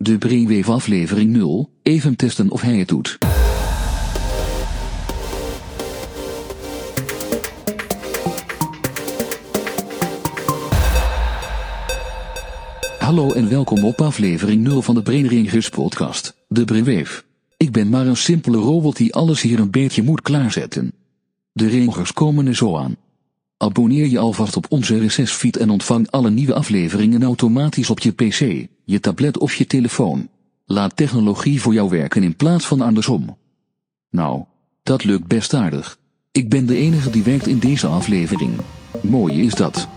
De Brainwave aflevering 0, even testen of hij het doet. Hallo en welkom op aflevering 0 van de Brainringers podcast, de Brainwave. Ik ben maar een simpele robot die alles hier een beetje moet klaarzetten. De ringers komen er zo aan. Abonneer je alvast op onze RSS-feed en ontvang alle nieuwe afleveringen automatisch op je pc, je tablet of je telefoon. Laat technologie voor jou werken in plaats van andersom. Nou, dat lukt best aardig. Ik ben de enige die werkt in deze aflevering. Mooi is dat.